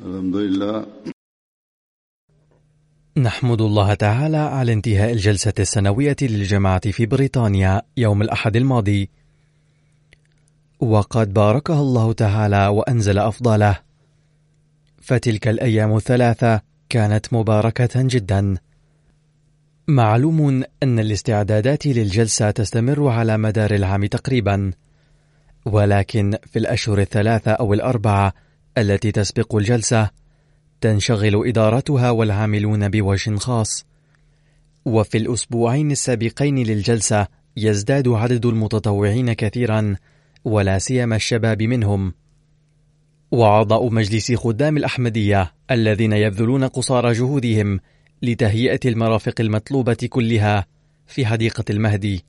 الحمد لله نحمد الله تعالى على انتهاء الجلسة السنوية للجماعة في بريطانيا يوم الأحد الماضي. وقد باركها الله تعالى وأنزل أفضاله. فتلك الأيام الثلاثة كانت مباركة جدا. معلوم أن الاستعدادات للجلسة تستمر على مدار العام تقريبا. ولكن في الأشهر الثلاثة أو الأربعة التي تسبق الجلسة تنشغل إدارتها والعاملون بوجه خاص. وفي الأسبوعين السابقين للجلسة يزداد عدد المتطوعين كثيرا ولا سيما الشباب منهم. وأعضاء مجلس خدام الأحمدية الذين يبذلون قصارى جهودهم لتهيئة المرافق المطلوبة كلها في حديقة المهدي.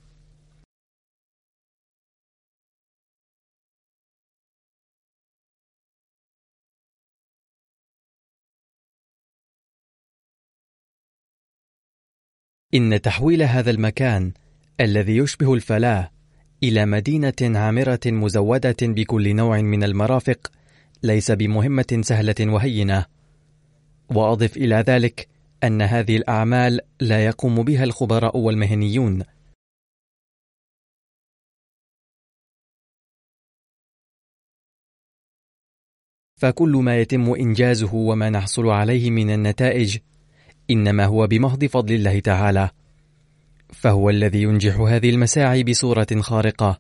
إن تحويل هذا المكان الذي يشبه الفلاة إلى مدينة عامرة مزودة بكل نوع من المرافق ليس بمهمة سهلة وهينة. وأضف إلى ذلك أن هذه الأعمال لا يقوم بها الخبراء والمهنيون. فكل ما يتم إنجازه وما نحصل عليه من النتائج إنما هو بمحض فضل الله تعالى فهو الذي ينجح هذه المساعي بصورة خارقة.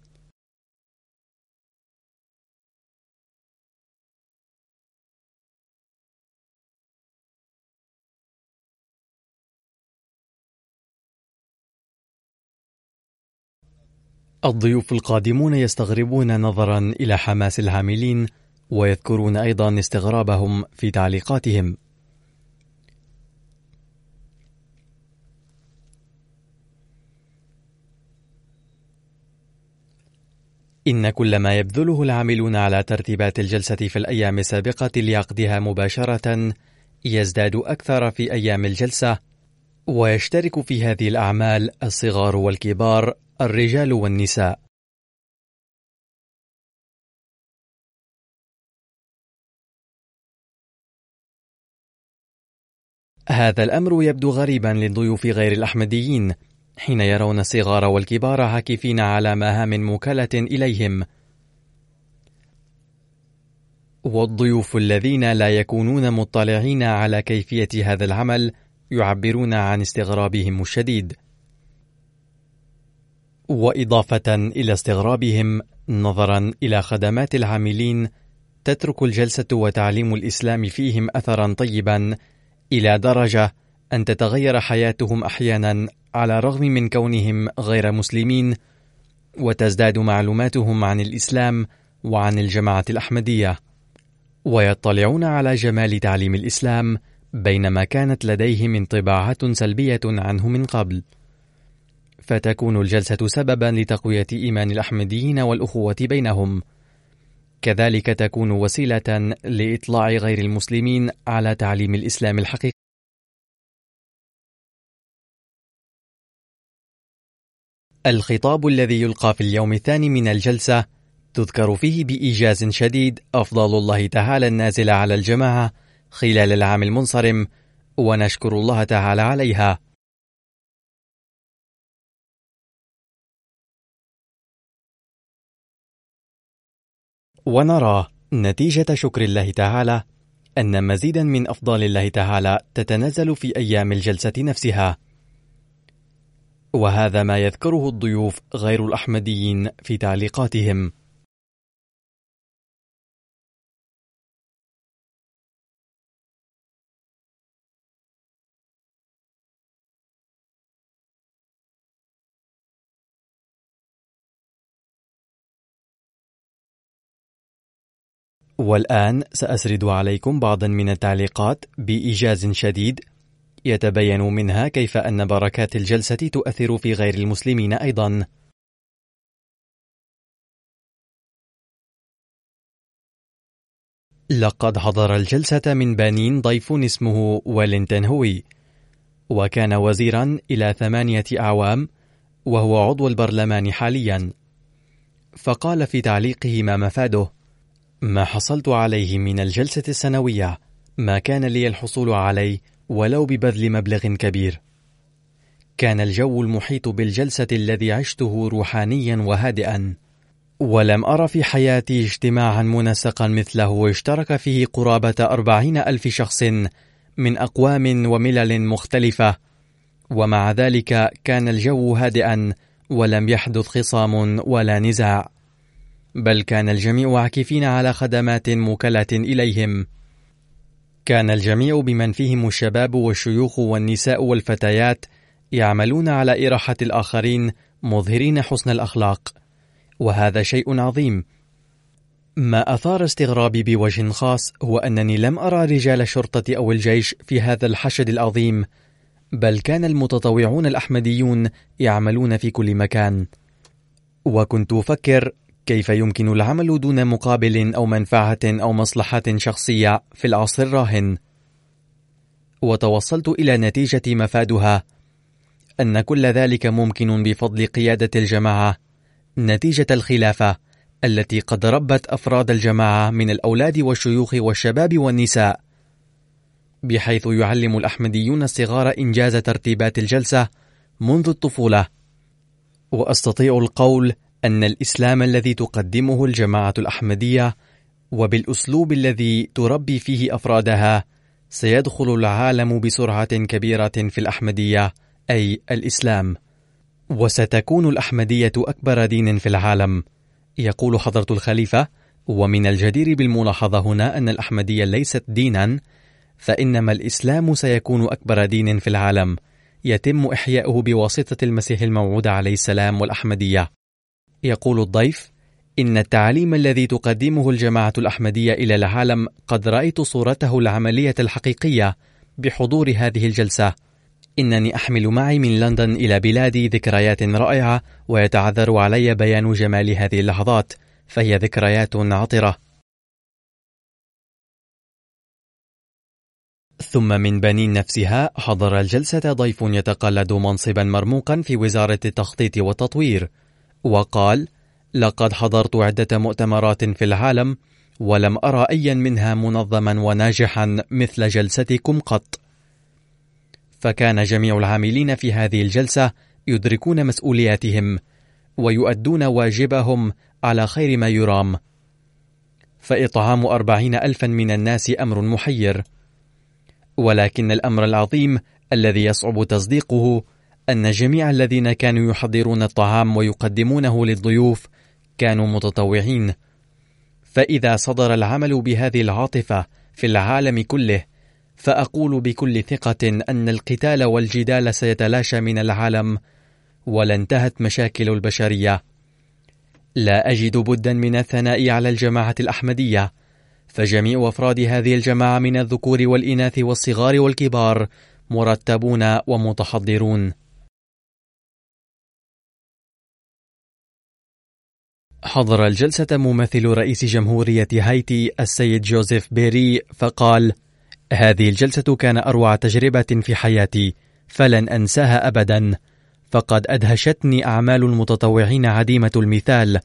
الضيوف القادمون يستغربون نظرا إلى حماس العاملين ويذكرون أيضا استغرابهم في تعليقاتهم. إن كل ما يبذله العاملون على ترتيبات الجلسة في الأيام السابقة لعقدها مباشرة يزداد أكثر في أيام الجلسة، ويشترك في هذه الأعمال الصغار والكبار، الرجال والنساء. هذا الأمر يبدو غريبا للضيوف غير الأحمديين حين يرون الصغار والكبار عاكفين على مهام موكلة إليهم. والضيوف الذين لا يكونون مطلعين على كيفية هذا العمل يعبرون عن استغرابهم الشديد. وإضافة إلى استغرابهم نظرا إلى خدمات العاملين تترك الجلسة وتعليم الإسلام فيهم أثرا طيبا إلى درجة أن تتغير حياتهم أحيانا على الرغم من كونهم غير مسلمين وتزداد معلوماتهم عن الإسلام وعن الجماعة الأحمدية. ويطلعون على جمال تعليم الإسلام بينما كانت لديهم انطباعات سلبية عنه من قبل. فتكون الجلسة سببا لتقوية إيمان الأحمديين والأخوة بينهم. كذلك تكون وسيلة لإطلاع غير المسلمين على تعليم الإسلام الحقيقي. الخطاب الذي يلقى في اليوم الثاني من الجلسة تذكر فيه بإيجاز شديد أفضل الله تعالى النازل على الجماعة خلال العام المنصرم ونشكر الله تعالى عليها. ونرى نتيجة شكر الله تعالى أن مزيدا من أفضال الله تعالى تتنزل في أيام الجلسة نفسها. وهذا ما يذكره الضيوف غير الأحمديين في تعليقاتهم. والآن سأسرد عليكم بعضا من التعليقات بإيجاز شديد يتبين منها كيف أن بركات الجلسة تؤثر في غير المسلمين أيضا. لقد حضر الجلسة من بنين ضيف اسمه ويلينتون هوي، وكان وزيرا إلى ثمانية أعوام، وهو عضو البرلمان حاليا. فقال في تعليقه ما مفاده: ما حصلت عليه من الجلسة السنوية ما كان لي الحصول عليه ولو ببذل مبلغ كبير. كان الجو المحيط بالجلسة الذي عشته روحانيا وهادئا. ولم أرى في حياتي اجتماعا منسقا مثله اشترك فيه قرابة أربعين ألف شخص من أقوام وملل مختلفة ومع ذلك كان الجو هادئا ولم يحدث خصام ولا نزاع بل كان الجميع عاكفين على خدمات موكلة إليهم. كان الجميع بمن فيهم الشباب والشيوخ والنساء والفتيات يعملون على إراحة الآخرين مظهرين حسن الأخلاق، وهذا شيء عظيم. ما أثار استغرابي بوجه خاص هو أنني لم أرى رجال الشرطة أو الجيش في هذا الحشد العظيم، بل كان المتطوعون الأحمديون يعملون في كل مكان. وكنت أفكر كيف يمكن العمل دون مقابل أو منفعة أو مصلحة شخصية في العصر الراهن؟ وتوصلت إلى نتيجة مفادها أن كل ذلك ممكن بفضل قيادة الجماعة نتيجة الخلافة التي قد ربت أفراد الجماعة من الأولاد والشيوخ والشباب والنساء بحيث يعلم الأحمديون الصغار إنجاز ترتيبات الجلسة منذ الطفولة وأستطيع القول أن الإسلام الذي تقدمه الجماعة الأحمدية وبالأسلوب الذي تربي فيه أفرادها سيدخل العالم بسرعة كبيرة في الأحمدية أي الإسلام. وستكون الأحمدية أكبر دين في العالم. يقول حضرة الخليفة ومن الجدير بالملاحظة هنا أن الأحمدية ليست دينا فإنما الإسلام سيكون أكبر دين في العالم. يتم إحياؤه بواسطة المسيح الموعود عليه السلام والأحمدية. يقول الضيف إن التعليم الذي تقدمه الجماعة الأحمدية إلى العالم قد رأيت صورته العملية الحقيقية بحضور هذه الجلسة. إنني أحمل معي من لندن إلى بلادي ذكريات رائعة ويتعذر علي بيان جمال هذه اللحظات فهي ذكريات عطرة. ثم من بنين نفسها حضر الجلسة ضيف يتقلد منصبا مرموقا في وزارة التخطيط والتطوير. وقال لقد حضرت عدة مؤتمرات في العالم ولم أرى أيا منها منظما وناجحا مثل جلستكم قط. فكان جميع العاملين في هذه الجلسة يدركون مسؤولياتهم ويؤدون واجبهم على خير ما يرام. فإطعام أربعين ألفا من الناس أمر محير ولكن الأمر العظيم الذي يصعب تصديقه أن جميع الذين كانوا يحضرون الطعام ويقدمونه للضيوف كانوا متطوعين، فإذا صدر العمل بهذه العاطفة في العالم كله، فأقول بكل ثقة أن القتال والجدال سيتلاشى من العالم ولا انتهت مشاكل البشرية. لا أجد بدا من الثناء على الجماعة الأحمدية، فجميع أفراد هذه الجماعة من الذكور والإناث والصغار والكبار مرتبون ومتحضرون. حضر الجلسة ممثل رئيس جمهورية هايتي السيد جوزيف بيري فقال: هذه الجلسة كان أروع تجربة في حياتي، فلن أنساها أبدا، فقد أدهشتني أعمال المتطوعين عديمة المثال،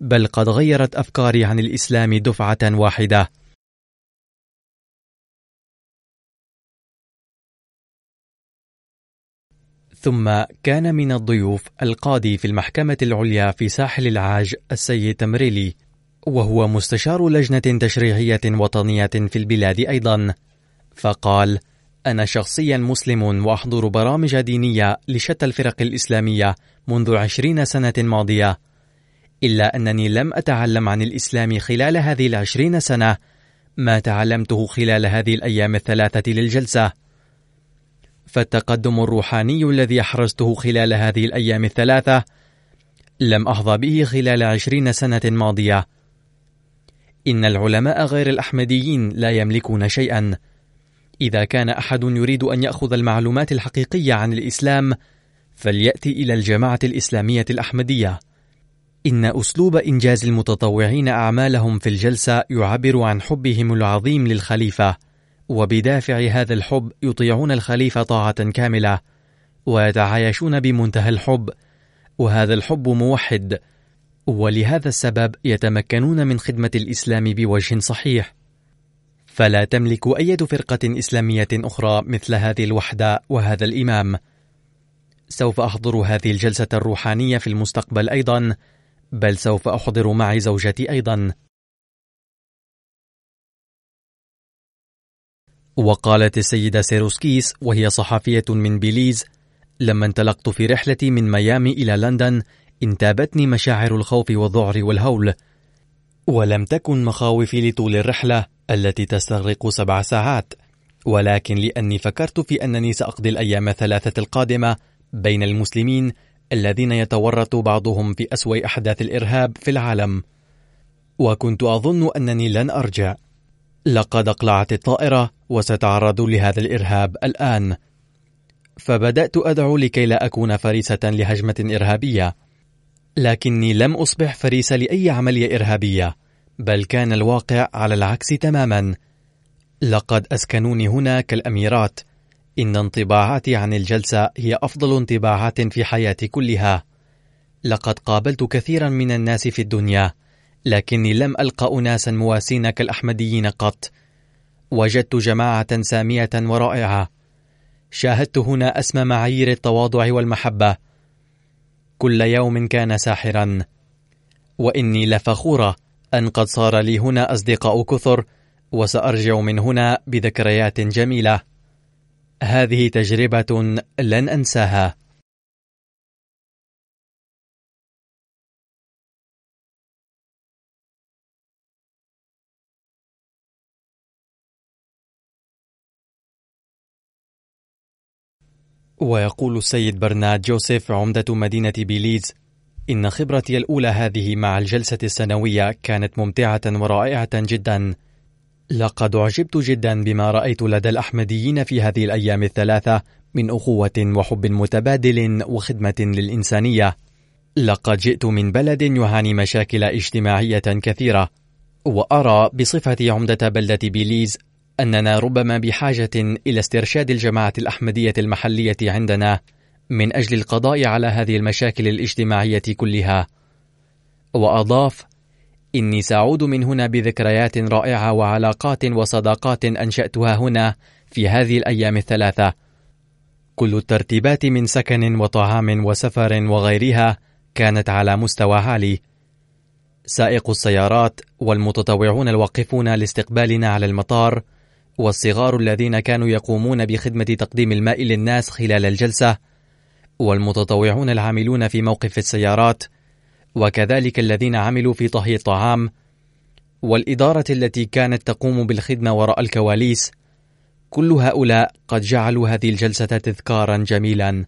بل قد غيرت أفكاري عن الإسلام دفعة واحدة. ثم كان من الضيوف القاضي في المحكمة العليا في ساحل العاج السيد تمريلي وهو مستشار لجنة تشريعية وطنية في البلاد أيضا. فقال أنا شخصيا مسلم وأحضر برامج دينية لشتى الفرق الإسلامية منذ عشرين سنة ماضية. إلا أنني لم أتعلم عن الإسلام خلال هذه العشرين سنة ما تعلمته خلال هذه الأيام الثلاثة للجلسة. فالتقدم الروحاني الذي أحرزته خلال هذه الأيام الثلاثة لم أحظى به خلال عشرين سنة ماضية. إن العلماء غير الأحمديين لا يملكون شيئا. إذا كان أحد يريد أن يأخذ المعلومات الحقيقية عن الإسلام فليأتي إلى الجماعة الإسلامية الأحمدية. إن أسلوب إنجاز المتطوعين أعمالهم في الجلسة يعبر عن حبهم العظيم للخليفة. وبدافع هذا الحب يطيعون الخليفة طاعة كاملة ويتعايشون بمنتهى الحب وهذا الحب موحد ولهذا السبب يتمكنون من خدمة الإسلام بوجه صحيح. فلا تملك أي فرقة إسلامية أخرى مثل هذه الوحدة وهذا الإمام. سوف أحضر هذه الجلسة الروحانية في المستقبل أيضا بل سوف أحضر معي زوجتي أيضا. وقالت السيدة سيروسكيس وهي صحفية من بيليز لما انطلقت في رحلتي من ميامي إلى لندن انتابتني مشاعر الخوف والذعر والهول ولم تكن مخاوفي لطول الرحلة التي تستغرق سبع ساعات ولكن لأني فكرت في أنني سأقضي الأيام الثلاثة القادمة بين المسلمين الذين يتورط بعضهم في أسوأ أحداث الإرهاب في العالم وكنت أظن أنني لن أرجع. لقد اقلعت الطائرة وستعرض لهذا الإرهاب الآن. فبدأت أدعو لكي لا أكون فريسة لهجمة إرهابية. لكني لم أصبح فريسة لأي عملية إرهابية بل كان الواقع على العكس تماما. لقد أسكنوني هنا كالأميرات. إن انطباعاتي عن الجلسة هي أفضل انطباعات في حياتي كلها. لقد قابلت كثيرا من الناس في الدنيا. لكني لم ألقى أناسا مواسين كالأحمديين قط. وجدت جماعة سامية ورائعة. شاهدت هنا أسمى معايير التواضع والمحبة. كل يوم كان ساحرا. وإني لفخورة أن قد صار لي هنا أصدقاء كثر وسأرجع من هنا بذكريات جميلة. هذه تجربة لن أنساها. ويقول السيد برنارد جوزيف عمدة مدينة بيليز إن خبرتي الأولى هذه مع الجلسة السنوية كانت ممتعة ورائعة جدا. لقد أعجبت جدا بما رأيت لدى الأحمديين في هذه الأيام الثلاثة من أخوة وحب متبادل وخدمة للإنسانية. لقد جئت من بلد يعاني مشاكل اجتماعية كثيرة وأرى بصفتي عمدة بلدة بيليز أننا ربما بحاجة إلى استرشاد الجماعة الأحمدية المحلية عندنا من أجل القضاء على هذه المشاكل الاجتماعية كلها. وأضاف: إني سأعود من هنا بذكريات رائعة وعلاقات وصداقات أنشأتها هنا في هذه الأيام الثلاثة. كل الترتيبات من سكن وطعام وسفر وغيرها كانت على مستوى عالي. سائق السيارات والمتطوعون الواقفون لاستقبالنا على المطار والصغار الذين كانوا يقومون بخدمة تقديم الماء للناس خلال الجلسة والمتطوعون العاملون في موقف السيارات وكذلك الذين عملوا في طهي الطعام والإدارة التي كانت تقوم بالخدمة وراء الكواليس كل هؤلاء قد جعلوا هذه الجلسة تذكارا جميلا.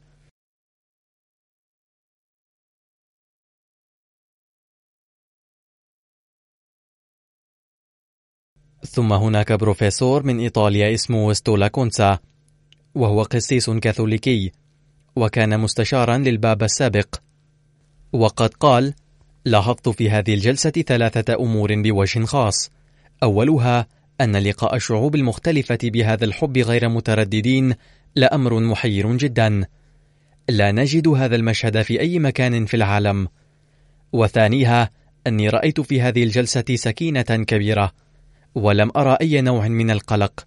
ثم هناك بروفيسور من إيطاليا اسمه ستولا كونسا وهو قسيس كاثوليكي وكان مستشارا للبابا السابق. وقد قال لاحظت في هذه الجلسة ثلاثة أمور بوجه خاص. أولها أن لقاء الشعوب المختلفة بهذا الحب غير مترددين لأمر محير جدا. لا نجد هذا المشهد في أي مكان في العالم. وثانيها أني رأيت في هذه الجلسة سكينة كبيرة. ولم أرى أي نوع من القلق.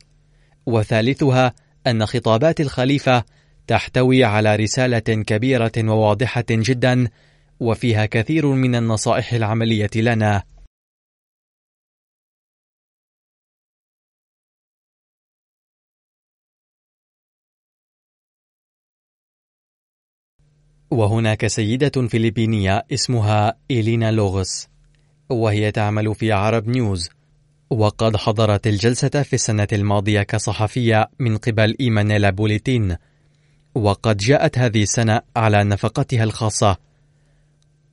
وثالثها أن خطابات الخليفة تحتوي على رسالة كبيرة وواضحة جدا وفيها كثير من النصائح العملية لنا. وهناك سيدة فلبينية اسمها إيلينا لوغس وهي تعمل في عرب نيوز. وقد حضرت الجلسة في السنة الماضية كصحفية من قبل إيمانيلا بوليتين وقد جاءت هذه السنة على نفقتها الخاصة.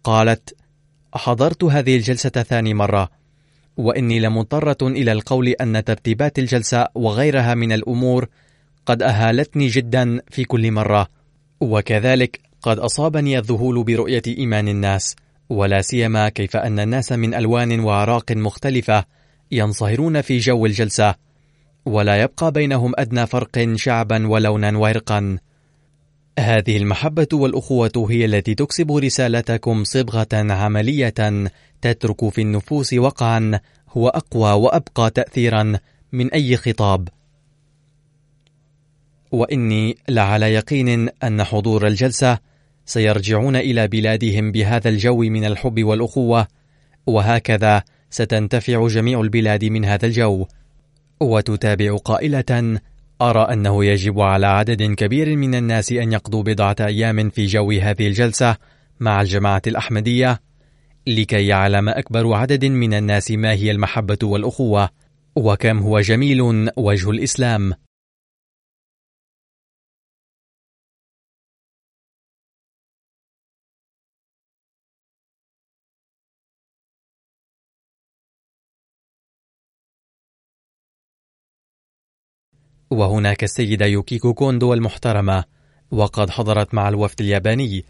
قالت حضرت هذه الجلسة ثاني مرة وإني لمضطرة إلى القول أن ترتيبات الجلسة وغيرها من الأمور قد أهالتني جدا في كل مرة وكذلك قد أصابني الذهول برؤية إيمان الناس ولا سيما كيف أن الناس من ألوان وأعراق مختلفة ينصهرون في جو الجلسة ولا يبقى بينهم أدنى فرق شعبا ولونا وعرقا هذه المحبة والأخوة هي التي تكسب رسالتكم صبغة عملية تترك في النفوس وقعا هو أقوى وأبقى تأثيرا من أي خطاب. وإني لعلى يقين أن حضور الجلسة سيرجعون إلى بلادهم بهذا الجو من الحب والأخوة وهكذا ستنتفع جميع البلاد من هذا الجو. وتتابع قائلة أرى أنه يجب على عدد كبير من الناس أن يقضوا بضعة أيام في جو هذه الجلسة مع الجماعة الأحمدية لكي يعلم أكبر عدد من الناس ما هي المحبة والأخوة وكم هو جميل وجه الإسلام. وهناك السيدة يوكيكو كوندو المحترمة وقد حضرت مع الوفد الياباني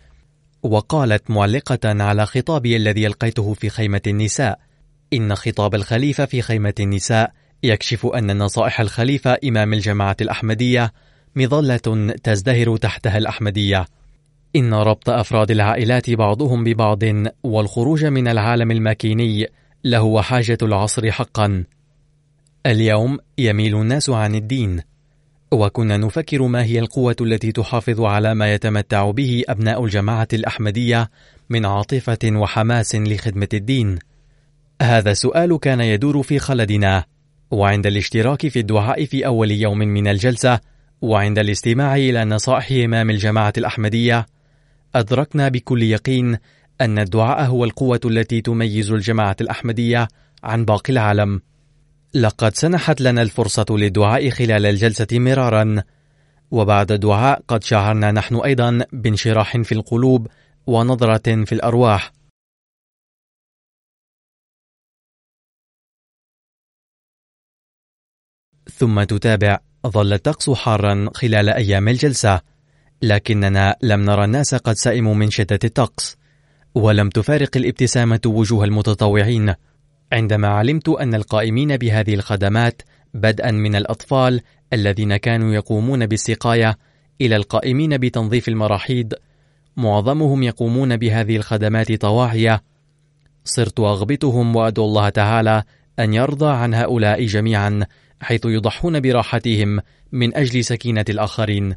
وقالت معلقة على خطابي الذي ألقيته في خيمة النساء إن خطاب الخليفة في خيمة النساء يكشف أن نصائح الخليفة إمام الجماعة الأحمدية مظلة تزدهر تحتها الأحمدية. إن ربط أفراد العائلات بعضهم ببعض والخروج من العالم الماكيني لهو حاجة العصر حقا. اليوم يميل الناس عن الدين وكنا نفكر ما هي القوة التي تحافظ على ما يتمتع به أبناء الجماعة الأحمدية من عاطفة وحماس لخدمة الدين. هذا السؤال كان يدور في خلدنا، وعند الاشتراك في الدعاء في أول يوم من الجلسة، وعند الاستماع إلى نصائح إمام الجماعة الأحمدية، أدركنا بكل يقين أن الدعاء هو القوة التي تميز الجماعة الأحمدية عن باقي العالم. لقد سنحت لنا الفرصة للدعاء خلال الجلسة مرارا. وبعد الدعاء قد شعرنا نحن أيضا بانشراح في القلوب ونظرة في الأرواح. ثم تتابع ظل الطقس حارا خلال أيام الجلسة. لكننا لم نرى الناس قد سئموا من شدة الطقس ولم تفارق الابتسامة وجوه المتطوعين. عندما علمت أن القائمين بهذه الخدمات بدءا من الأطفال الذين كانوا يقومون بالسقاية إلى القائمين بتنظيف المراحيض معظمهم يقومون بهذه الخدمات طواعية صرت أغبطهم وأدعو الله تعالى أن يرضى عن هؤلاء جميعا حيث يضحون براحتهم من أجل سكينة الآخرين.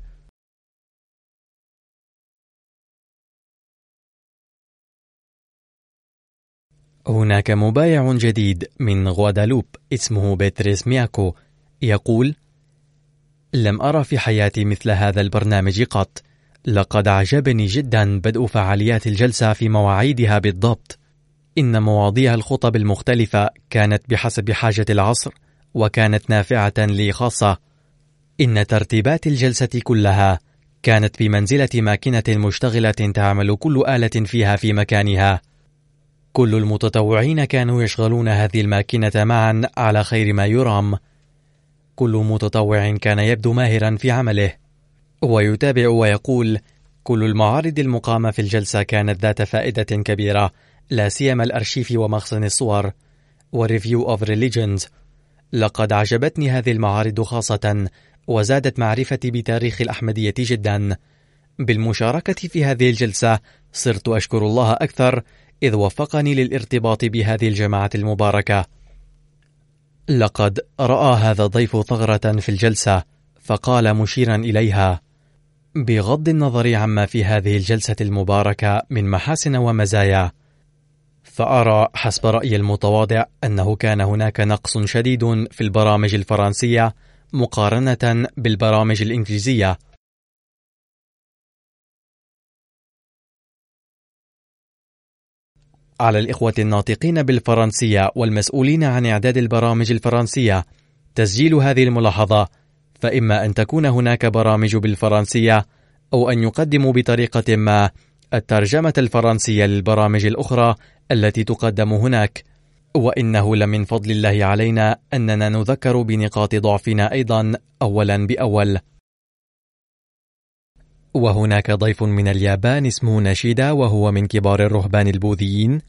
هناك مبايع جديد من غوادالوب اسمه بيتريس مياكو. يقول لم أرى في حياتي مثل هذا البرنامج قط. لقد أعجبني جدا بدء فعاليات الجلسة في مواعيدها بالضبط. إن مواضيع الخطب المختلفة كانت بحسب حاجة العصر وكانت نافعة لي خاصة. إن ترتيبات الجلسة كلها كانت بمنزلة ماكينة مشتغلة تعمل كل آلة فيها في مكانها. كل المتطوعين كانوا يشغلون هذه الماكينة معا على خير ما يرام. كل متطوع كان يبدو ماهرا في عمله، ويتابع ويقول: كل المعارض المقامة في الجلسة كانت ذات فائدة كبيرة، لا سيما الأرشيف ومخزن الصور، و Review of Religions. لقد عجبتني هذه المعارض خاصة وزادت معرفتي بتاريخ الأحمدية جدا بالمشاركة في هذه الجلسة صرت أشكر الله أكثر إذ وفقني للارتباط بهذه الجماعة المباركة لقد رأى هذا الضيف ثغرة في الجلسة فقال مشيرا إليها بغض النظر عما في هذه الجلسة المباركة من محاسن ومزايا فأرى حسب رأيي المتواضع أنه كان هناك نقص شديد في البرامج الفرنسية مقارنة بالبرامج الإنجليزية. على الإخوة الناطقين بالفرنسية والمسؤولين عن إعداد البرامج الفرنسية تسجيل هذه الملاحظة، فإما أن تكون هناك برامج بالفرنسية أو أن يقدموا بطريقة ما الترجمة الفرنسية للبرامج الأخرى التي تقدم هناك. وإنه لمن فضل الله علينا أننا نذكر بنقاط ضعفنا أيضا أولا بأول. وهناك ضيف من اليابان اسمه نشيدا وهو من كبار الرهبان البوذيين.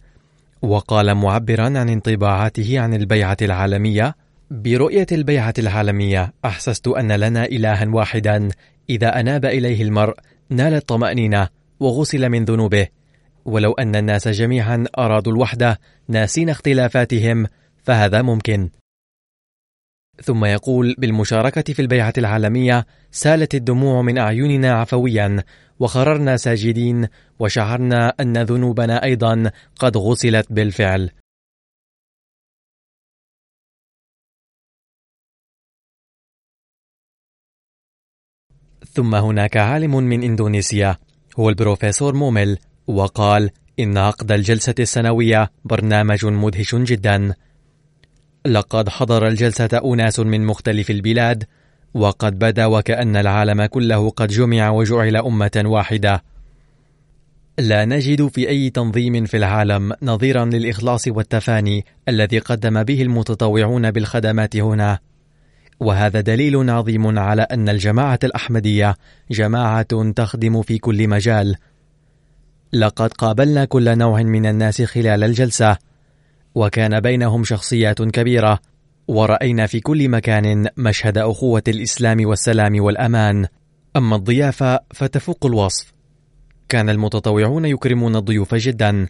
وقال معبرا عن انطباعاته عن البيعة العالمية. برؤية البيعة العالمية أحسست أن لنا إلها واحدا. إذا أناب إليه المرء نال الطمأنينة وغسل من ذنوبه. ولو أن الناس جميعا أرادوا الوحدة ناسين اختلافاتهم فهذا ممكن. ثم يقول بالمشاركة في البيعة العالمية سالت الدموع من أعيننا عفويا وخررنا ساجدين وشعرنا أن ذنوبنا أيضا قد غسلت بالفعل. ثم هناك عالم من إندونيسيا هو البروفيسور موميل وقال إن عقد الجلسة السنوية برنامج مدهش جدا. لقد حضر الجلسة أناس من مختلف البلاد وقد بدا وكأن العالم كله قد جمع وجعل أمة واحدة. لا نجد في أي تنظيم في العالم نظيرا للإخلاص والتفاني الذي قدم به المتطوعون بالخدمات هنا. وهذا دليل عظيم على أن الجماعة الأحمدية جماعة تخدم في كل مجال. لقد قابلنا كل نوع من الناس خلال الجلسة وكان بينهم شخصيات كبيرة. ورأينا في كل مكان مشهد أخوة الإسلام والسلام والأمان. أما الضيافة فتفوق الوصف. كان المتطوعون يكرمون الضيوف جدا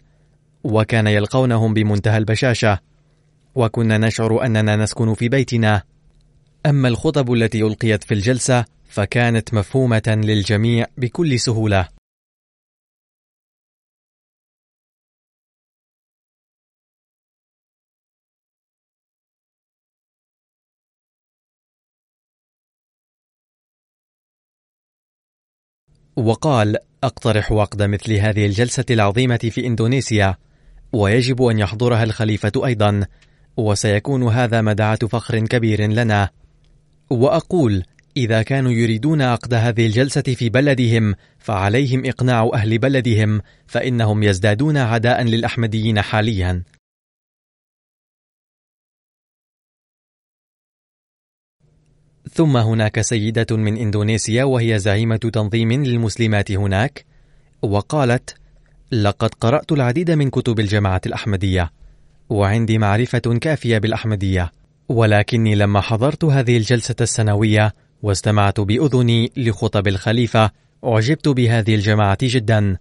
وكان يلقونهم بمنتهى البشاشة. وكنا نشعر أننا نسكن في بيتنا. أما الخطب التي ألقيت في الجلسة فكانت مفهومة للجميع بكل سهولة. وقال أقترح عقد مثل هذه الجلسة العظيمة في إندونيسيا ويجب أن يحضرها الخليفة أيضا وسيكون هذا مدعاة فخر كبير لنا. وأقول إذا كانوا يريدون عقد هذه الجلسة في بلدهم فعليهم إقناع أهل بلدهم فإنهم يزدادون عداء للأحمديين حاليا. ثم هناك سيدة من إندونيسيا وهي زعيمة تنظيم للمسلمات هناك وقالت لقد قرأت العديد من كتب الجماعة الأحمدية وعندي معرفة كافية بالأحمدية ولكني لما حضرت هذه الجلسة السنوية واستمعت بأذني لخطب الخليفة أعجبت بهذه الجماعة جدا.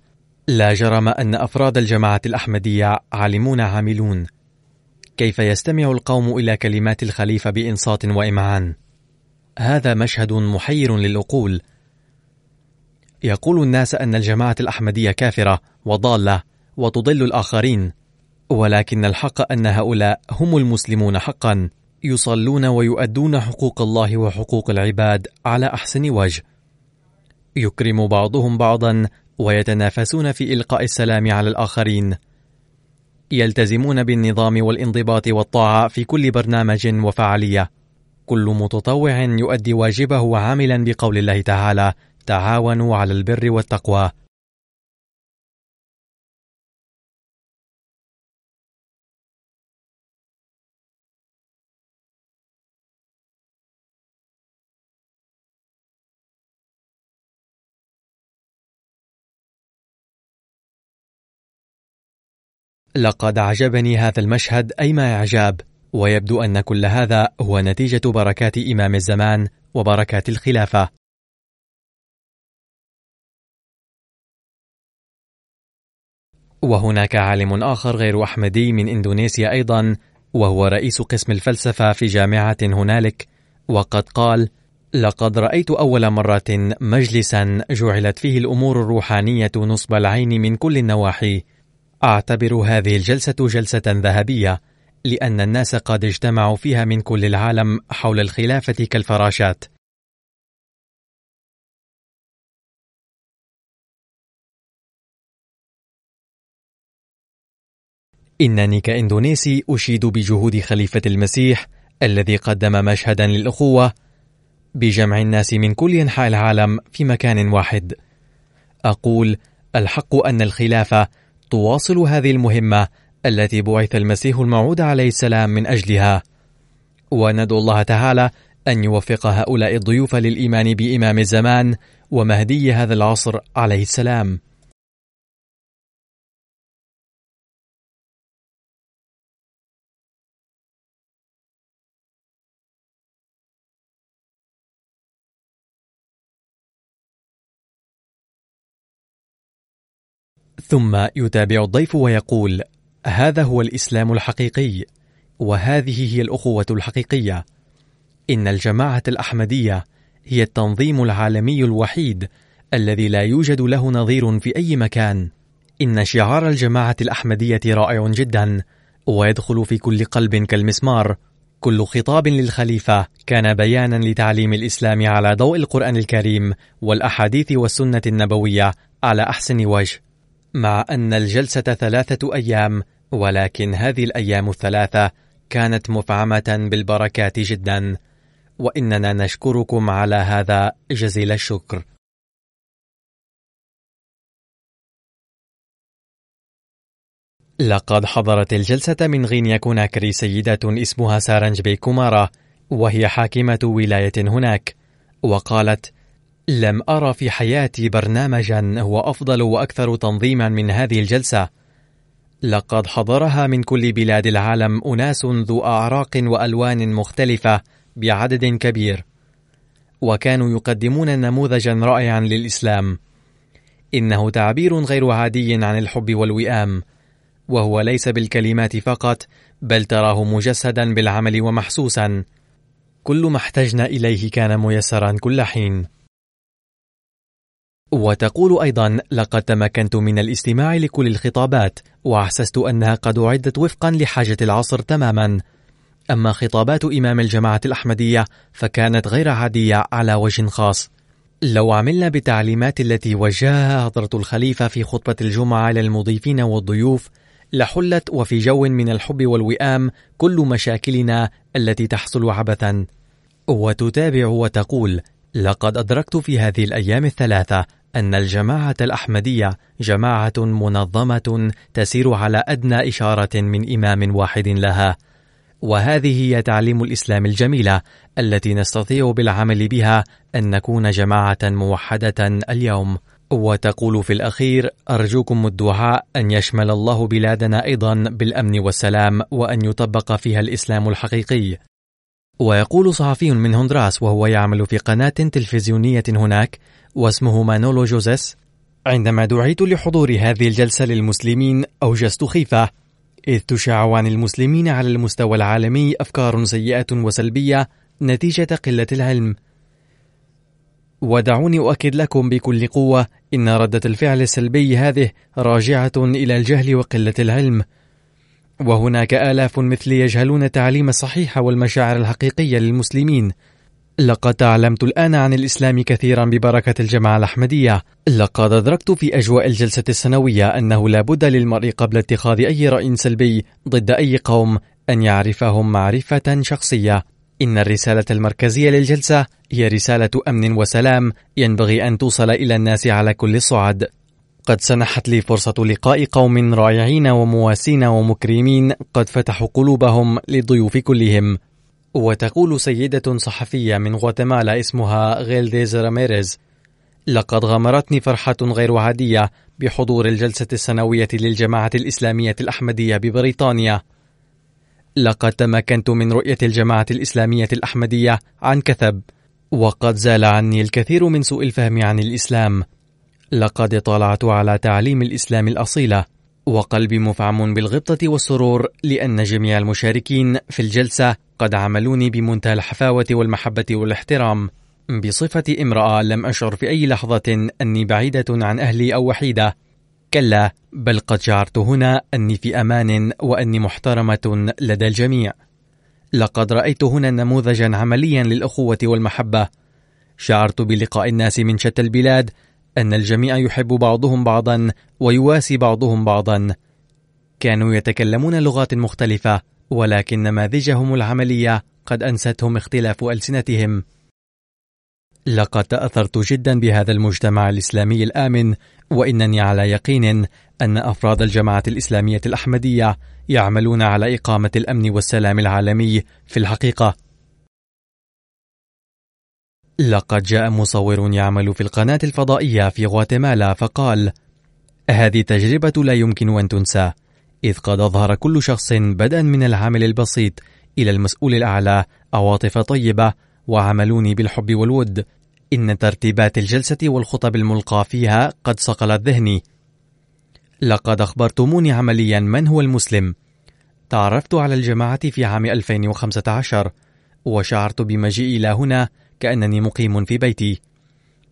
لا جرم أن أفراد الجماعة الأحمدية عالمون عاملون. كيف يستمع القوم إلى كلمات الخليفة بإنصات وإمعان هذا مشهد محير للعقول يقول الناس أن الجماعة الأحمدية كافرة وضالة وتضل الآخرين ولكن الحق أن هؤلاء هم المسلمون حقا يصلون ويؤدون حقوق الله وحقوق العباد على أحسن وجه. يكرم بعضهم بعضا ويتنافسون في إلقاء السلام على الآخرين. يلتزمون بالنظام والانضباط والطاعة في كل برنامج وفعالية. كل متطوع يؤدي واجبه عاملا بقول الله تعالى تعاونوا على البر والتقوى لقد أعجبني هذا المشهد أيما إعجاب؟ ويبدو أن كل هذا هو نتيجة بركات إمام الزمان وبركات الخلافة. وهناك عالم آخر غير أحمدي من إندونيسيا أيضا وهو رئيس قسم الفلسفة في جامعة هنالك وقد قال لقد رأيت أول مرة مجلسا جعلت فيه الأمور الروحانية نصب العين من كل النواحي. أعتبر هذه الجلسة جلسة ذهبية. لأن الناس قد اجتمعوا فيها من كل العالم حول الخلافة كالفراشات إنني كإندونيسي أشيد بجهود خليفة المسيح الذي قدم مشهدا للأخوة بجمع الناس من كل أنحاء العالم في مكان واحد. أقول: الحق أن الخلافة تواصل هذه المهمة التي بعث المسيح الموعود عليه السلام من أجلها. وندعو الله تعالى أن يوفق هؤلاء الضيوف للإيمان بإمام الزمان ومهدي هذا العصر عليه السلام. ثم يتابع الضيف ويقول هذا هو الإسلام الحقيقي وهذه هي الأخوة الحقيقية. إن الجماعة الأحمدية هي التنظيم العالمي الوحيد الذي لا يوجد له نظير في أي مكان. إن شعار الجماعة الأحمدية رائع جدا ويدخل في كل قلب كالمسمار. كل خطاب للخليفة كان بيانا لتعليم الإسلام على ضوء القرآن الكريم والأحاديث والسنة النبوية على أحسن وجه. مع أن الجلسة ثلاثة أيام ولكن هذه الأيام الثلاثة كانت مفعمة بالبركات جدا. وإننا نشكركم على هذا جزيل الشكر. لقد حضرت الجلسة من غينيا كوناكري سيدة اسمها سارنج بي كومارا وهي حاكمة ولاية هناك وقالت لم أرى في حياتي برنامجا هو أفضل وأكثر تنظيما من هذه الجلسة. لقد حضرها من كل بلاد العالم أناس ذو أعراق وألوان مختلفة بعدد كبير، وكانوا يقدمون نموذجا رائعا للإسلام. إنه تعبير غير عادي عن الحب والوئام، وهو ليس بالكلمات فقط، بل تراه مجسدا بالعمل ومحسوسا. كل ما احتجنا إليه كان ميسرا كل حين. وتقول أيضا لقد تمكنت من الاستماع لكل الخطابات وأحسست أنها قد أعدت وفقا لحاجة العصر تماما. أما خطابات إمام الجماعة الأحمدية فكانت غير عادية على وجه خاص. لو عملنا بالتعليمات التي وجهها حضرة الخليفة في خطبة الجمعة للمضيفين والضيوف لحلت وفي جو من الحب والوئام كل مشاكلنا التي تحصل عبثا. وتتابع وتقول لقد أدركت في هذه الأيام الثلاثة أن الجماعة الأحمدية جماعة منظمة تسير على أدنى إشارة من إمام واحد لها، وهذه هي تعليم الإسلام الجميلة التي نستطيع بالعمل بها أن نكون جماعة موحدة اليوم. وتقول في الأخير: أرجوكم الدعاء أن يشمل الله بلادنا أيضا بالأمن والسلام وأن يطبق فيها الإسلام الحقيقي. ويقول صحفي من هندراس وهو يعمل في قناة تلفزيونية هناك واسمه مانولو جوزيس. عندما دعيت لحضور هذه الجلسة للمسلمين أوجزت خيفة إذ تشاع عن المسلمين على المستوى العالمي أفكار سيئة وسلبية نتيجة قلة العلم. ودعوني أؤكد لكم بكل قوة إن ردة الفعل السلبي هذه راجعة إلى الجهل وقلة العلم. وهناك آلاف مثلي يجهلون التعليم الصحيح والمشاعر الحقيقية للمسلمين. لقد تعلمت الآن عن الإسلام كثيرا ببركة الجماعة الأحمدية لقد أدركت في أجواء الجلسة السنوية أنه لا بد للمرء قبل اتخاذ أي رأي سلبي ضد أي قوم أن يعرفهم معرفة شخصية إن الرسالة المركزية للجلسة هي رسالة أمن وسلام ينبغي أن توصل إلى الناس على كل الصعد. قد سنحت لي فرصة لقاء قوم رائعين ومواسين ومكرمين قد فتحوا قلوبهم للضيوف كلهم. وتقول سيدة صحفية من غواتيمالا اسمها غيلديز راميريز: لقد غمرتني فرحة غير عادية بحضور الجلسة السنوية للجماعة الإسلامية الأحمدية ببريطانيا. لقد تمكنت من رؤية الجماعة الإسلامية الأحمدية عن كثب، وقد زال عني الكثير من سوء الفهم عن الإسلام. لقد اطلعت على تعليم الإسلام الأصيلة، وقلبي مفعم بالغبطة والسرور لأن جميع المشاركين في الجلسة قد عملوني بمنتهى الحفاوة والمحبة والاحترام. بصفة امرأة لم أشعر في أي لحظة أني بعيدة عن أهلي أو وحيدة. كلا بل قد شعرت هنا أني في أمان وأني محترمة لدى الجميع. لقد رأيت هنا نموذجا عمليا للأخوة والمحبة. شعرت بلقاء الناس من شتى البلاد أن الجميع يحب بعضهم بعضا ويواسي بعضهم بعضا. كانوا يتكلمون لغات مختلفة ولكن نماذجهم العملية قد أنستهم اختلاف ألسنتهم. لقد تأثرت جدا بهذا المجتمع الإسلامي الآمن وإنني على يقين أن أفراد الجماعة الإسلامية الأحمدية يعملون على إقامة الأمن والسلام العالمي في الحقيقة. لقد جاء مصور يعمل في القناة الفضائية في غواتيمالا فقال: هذه تجربة لا يمكن أن تنسى، إذ قد أظهر كل شخص بدءا من العامل البسيط إلى المسؤول الأعلى عواطف طيبة وعملوني بالحب والود. إن ترتيبات الجلسة والخطب الملقى فيها قد صقلت ذهني. لقد أخبرتموني عمليا من هو المسلم. تعرفت على الجماعة في عام 2015 وشعرت بمجيئي إلى هنا كأنني مقيم في بيتي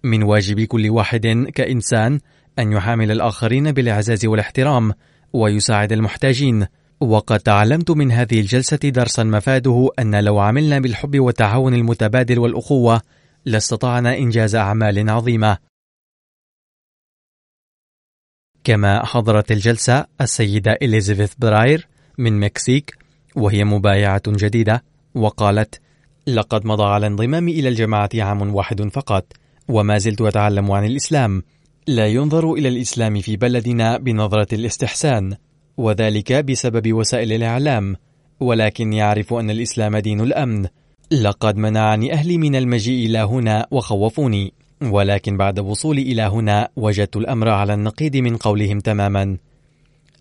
من واجب كل واحد كإنسان أن يحامل الآخرين بالإعزاز والاحترام ويساعد المحتاجين وقد تعلمت من هذه الجلسة درسا مفاده أن لو عملنا بالحب والتعاون المتبادل والأخوة لاستطعنا إنجاز أعمال عظيمة. كما حضرت الجلسة السيدة إليزابيث براير من مكسيك وهي مبايعة جديدة وقالت: لقد مضى على انضمامي إلى الجماعة عام واحد فقط وما زلت أتعلم عن الإسلام. لا ينظر إلى الإسلام في بلدنا بنظرة الاستحسان وذلك بسبب وسائل الإعلام ولكن يعرف أن الإسلام دين الأمن لقد منعني أهلي من المجيء إلى هنا وخوفوني ولكن بعد وصولي إلى هنا وجدت الأمر على النقيض من قولهم تماما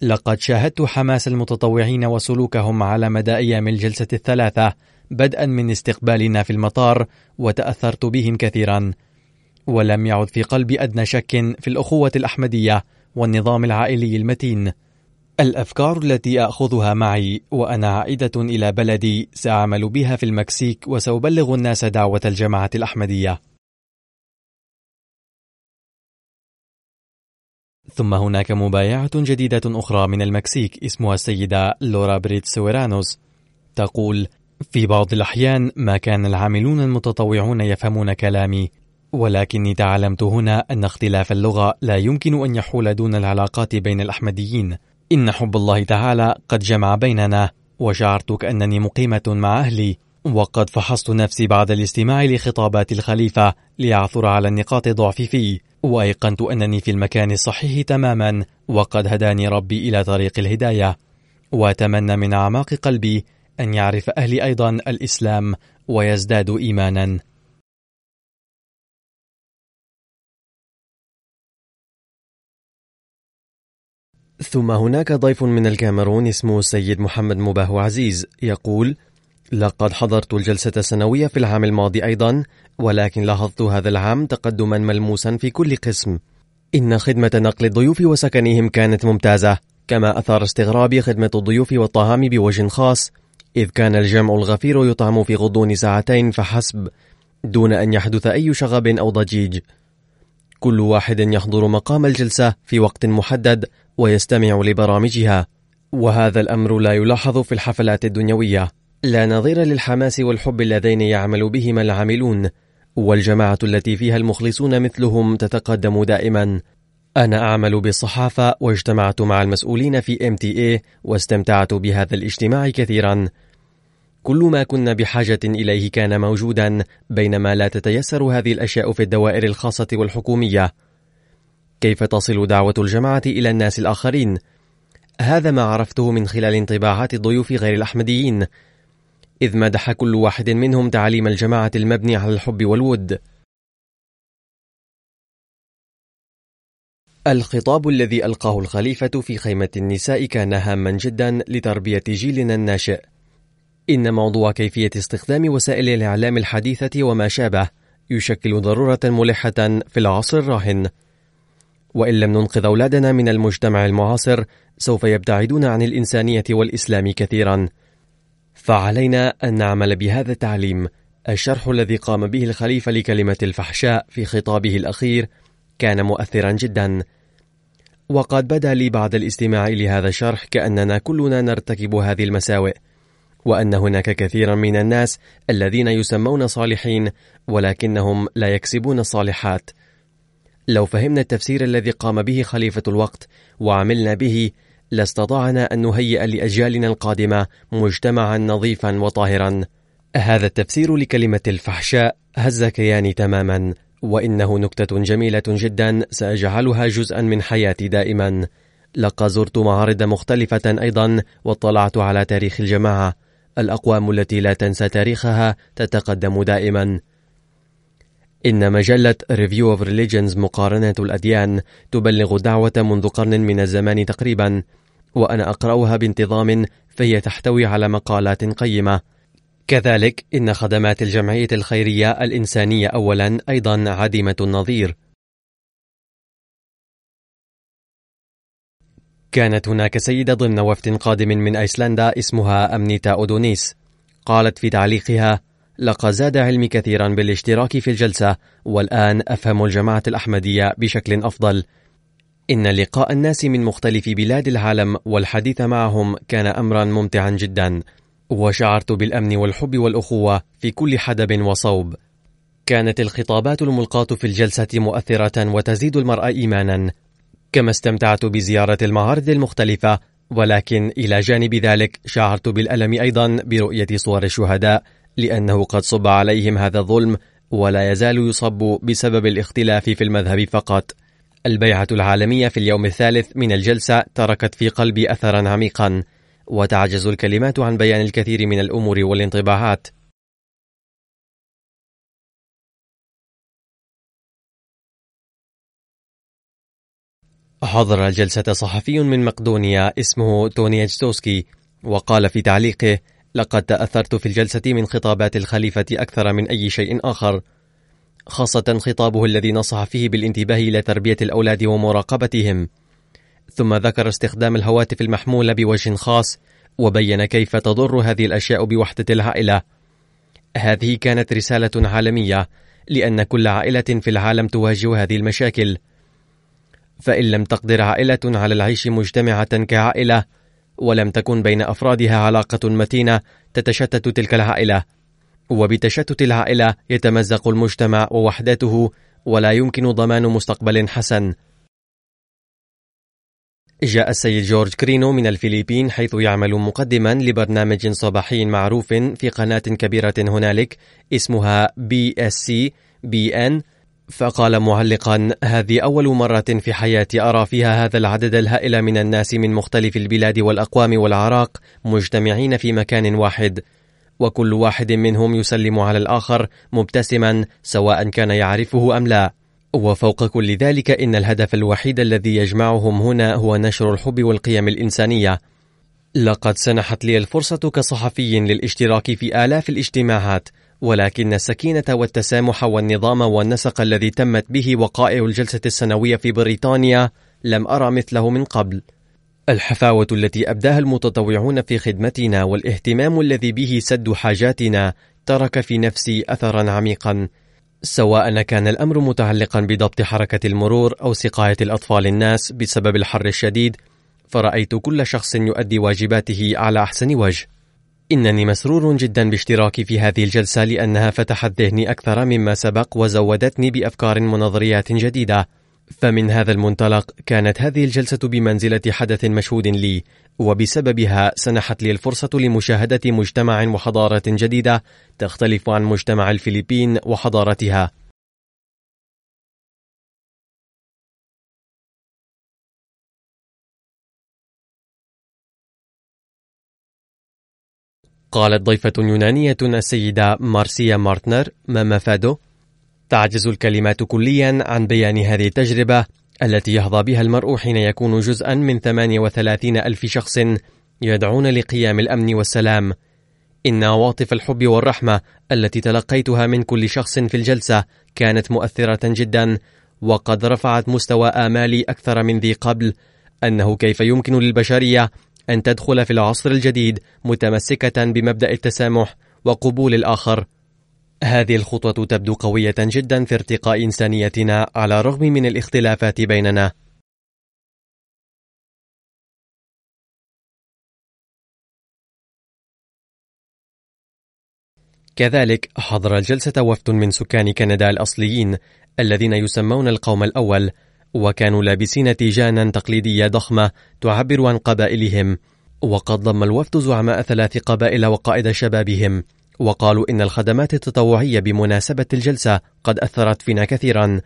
لقد شاهدت حماس المتطوعين وسلوكهم على مدى أيام الجلسة الثلاثة بدءا من استقبالنا في المطار وتأثرت بهم كثيرا. ولم يعد في قلبي أدنى شك في الأخوة الأحمدية والنظام العائلي المتين. الأفكار التي أخذها معي وأنا عائدة إلى بلدي سأعمل بها في المكسيك وسأبلغ الناس دعوة الجماعة الأحمدية. ثم هناك مبايعة جديدة أخرى من المكسيك اسمها السيدة لورا بريت سويرانوس. تقول في بعض الأحيان ما كان العاملون المتطوعون يفهمون كلامي ولكني تعلمت هنا أن اختلاف اللغة لا يمكن أن يحول دون العلاقات بين الأحمديين. إن حب الله تعالى قد جمع بيننا وشعرت كأنني مقيمة مع أهلي وقد فحصت نفسي بعد الاستماع لخطابات الخليفة ليعثر على النقاط ضعف فيه. وأيقنت أنني في المكان الصحيح تماما وقد هداني ربي إلى طريق الهداية. وأتمنى من أعماق قلبي أن يعرف أهلي أيضا الإسلام ويزدادوا إيمانا. ثم هناك ضيف من الكاميرون اسمه السيد محمد مباه عزيز يقول لقد حضرت الجلسة السنوية في العام الماضي أيضا ولكن لاحظت هذا العام تقدما ملموسا في كل قسم. إن خدمة نقل الضيوف وسكنهم كانت ممتازة كما أثار استغرابي خدمة الضيوف والطعام بوجه خاص إذ كان الجمع الغفير يطعم في غضون ساعتين فحسب دون أن يحدث أي شغب أو ضجيج. كل واحد يحضر مقام الجلسة في وقت محدد ويستمع لبرامجها وهذا الأمر لا يلاحظ في الحفلات الدنيوية. لا نظير للحماس والحب اللذين يعمل بهما العاملون والجماعة التي فيها المخلصون مثلهم تتقدم دائما. أنا أعمل بالصحافة واجتمعت مع المسؤولين في MTA واستمتعت بهذا الاجتماع كثيرا. كل ما كنا بحاجة إليه كان موجودا بينما لا تتيسر هذه الأشياء في الدوائر الخاصة والحكومية. كيف تصل دعوة الجماعة إلى الناس الآخرين؟ هذا ما عرفته من خلال انطباعات الضيوف غير الأحمديين. إذ مدح كل واحد منهم تعليم الجماعة المبني على الحب والود. الخطاب الذي ألقاه الخليفة في خيمة النساء كان هاما جدا لتربية جيلنا الناشئ. إن موضوع كيفية استخدام وسائل الإعلام الحديثة وما شابه يشكل ضرورة ملحة في العصر الراهن. وإن لم ننقذ أولادنا من المجتمع المعاصر سوف يبتعدون عن الإنسانية والإسلام كثيرا. فعلينا أن نعمل بهذا التعليم. الشرح الذي قام به الخليفة لكلمة الفحشاء في خطابه الأخير كان مؤثرا جدا. وقد بدا لي بعد الاستماع لهذا الشرح كأننا كلنا نرتكب هذه المساوئ. وأن هناك كثيرا من الناس الذين يسمون صالحين ولكنهم لا يكسبون الصالحات. لو فهمنا التفسير الذي قام به خليفة الوقت وعملنا به لاستطعنا أن نهيئ لأجيالنا القادمة مجتمعا نظيفا وطاهرا. هذا التفسير لكلمة الفحشاء هز كياني تماما وإنه نكتة جميلة جدا سأجعلها جزءا من حياتي دائما. لقد زرت معارض مختلفة أيضا واطلعت على تاريخ الجماعة. الأقوام التي لا تنسى تاريخها تتقدم دائما. إن مجلة Review of Religions مقارنة الأديان تبلغ دعوة منذ قرن من الزمان تقريبا وأنا أقرأها بانتظام فهي تحتوي على مقالات قيمة. كذلك إن خدمات الجمعية الخيرية الإنسانية أولا أيضا عديمة النظير. كانت هناك سيدة ضمن وفد قادم من أيسلندا اسمها أمنيتا أودونيس. قالت في تعليقها لقد زاد علمي كثيرا بالاشتراك في الجلسة والآن أفهم الجماعة الأحمدية بشكل أفضل. إن لقاء الناس من مختلف بلاد العالم والحديث معهم كان أمرا ممتعا جدا وشعرت بالأمن والحب والأخوة في كل حدب وصوب. كانت الخطابات الملقاة في الجلسة مؤثرة وتزيد المرء إيمانا كما استمتعت بزيارة المعارض المختلفة ولكن إلى جانب ذلك شعرت بالألم أيضا برؤية صور الشهداء لأنه قد صب عليهم هذا الظلم ولا يزال يصب بسبب الاختلاف في المذهب فقط. البيعة العالمية في اليوم الثالث من الجلسة تركت في قلبي أثرا عميقا وتعجز الكلمات عن بيان الكثير من الأمور والانطباعات. حضر الجلسة صحفي من مقدونيا اسمه توني أجتوسكي وقال في تعليقه لقد تأثرت في الجلسة من خطابات الخليفة أكثر من أي شيء آخر خاصة خطابه الذي نصح فيه بالانتباه إلى تربية الأولاد ومراقبتهم. ثم ذكر استخدام الهواتف المحمولة بوجه خاص وبين كيف تضر هذه الأشياء بوحدة العائلة. هذه كانت رسالة عالمية لأن كل عائلة في العالم تواجه هذه المشاكل. فإن لم تقدر عائلة على العيش مجتمعة كعائلة ولم تكن بين أفرادها علاقة متينة تتشتت تلك العائلة. وبتشتت العائلة يتمزق المجتمع ووحدته ولا يمكن ضمان مستقبل حسن. جاء السيد جورج كرينو من الفلبين حيث يعمل مقدما لبرنامج صباحي معروف في قناة كبيرة هنالك اسمها بي اس سي بي ان فقال معلقا هذه أول مرة في حياتي أرى فيها هذا العدد الهائل من الناس من مختلف البلاد والأقوام والأعراق مجتمعين في مكان واحد وكل واحد منهم يسلم على الآخر مبتسما سواء كان يعرفه أم لا. وفوق كل ذلك إن الهدف الوحيد الذي يجمعهم هنا هو نشر الحب والقيم الإنسانية. لقد سنحت لي الفرصة كصحفي للاشتراك في آلاف الاجتماعات ولكن السكينة والتسامح والنظام والنسق الذي تمت به وقائع الجلسة السنوية في بريطانيا لم أرى مثله من قبل. الحفاوة التي أبداها المتطوعون في خدمتنا والاهتمام الذي به سد حاجاتنا ترك في نفسي أثرا عميقا سواء كان الأمر متعلقا بضبط حركة المرور أو سقاية الأطفال الناس بسبب الحر الشديد فرأيت كل شخص يؤدي واجباته على أحسن وجه إنني مسرور جدا باشتراكي في هذه الجلسة لأنها فتحت ذهني أكثر مما سبق وزودتني بأفكار ونظريات جديدة. فمن هذا المنطلق كانت هذه الجلسة بمنزلة حدث مشهود لي وبسببها سنحت لي الفرصة لمشاهدة مجتمع وحضارة جديدة تختلف عن مجتمع الفلبين وحضارتها. قالت ضيفة يونانية السيدة مارسيا مارتنر ما مفاده؟ تعجز الكلمات كليا عن بيان هذه التجربة التي يحظى بها المرء حين يكون جزءا من 38 ألف شخص يدعون لقيام الأمن والسلام إن عواطف الحب والرحمة التي تلقيتها من كل شخص في الجلسة كانت مؤثرة جدا وقد رفعت مستوى آمالي أكثر من ذي قبل أنه كيف يمكن للبشرية أن تدخل في العصر الجديد متمسكة بمبدأ التسامح وقبول الآخر. هذه الخطوة تبدو قوية جدا في ارتقاء إنسانيتنا على الرغم من الاختلافات بيننا. كذلك حضر الجلسة وفد من سكان كندا الأصليين الذين يسمون القوم الأول وكانوا لابسين تيجانا تقليدية ضخمة تعبر عن قبائلهم. وقد ضم الوفد زعماء ثلاث قبائل وقائد شبابهم. وقالوا إن الخدمات التطوعية بمناسبة الجلسة قد أثرت فينا كثيرا.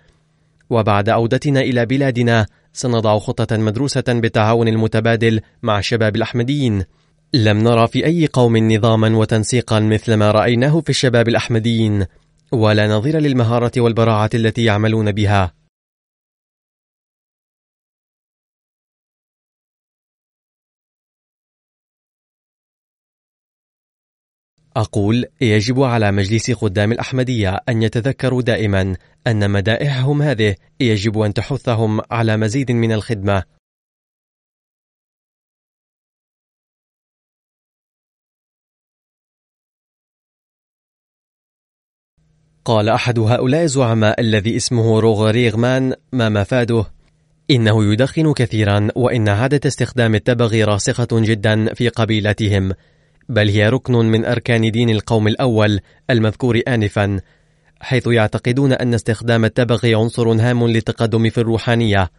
وبعد عودتنا إلى بلادنا سنضع خطة مدروسة بالتعاون المتبادل مع الشباب الأحمديين. لم نرى في أي قوم نظاما وتنسيقا مثل ما رأيناه في الشباب الأحمديين. ولا نظير للمهارة والبراعة التي يعملون بها. أقول يجب على مجلس خدام الأحمدية أن يتذكروا دائما أن مدائحهم هذه يجب أن تحثهم على مزيد من الخدمة. قال أحد هؤلاء الزعماء الذي اسمه روغريغمان ما مفاده إنه يدخن كثيرا وإن عادة استخدام التبغ راسخة جدا في قبيلتهم. بل هي ركن من أركان دين القوم الأول المذكور آنفا حيث يعتقدون أن استخدام التبغ عنصر هام للتقدم في الروحانية.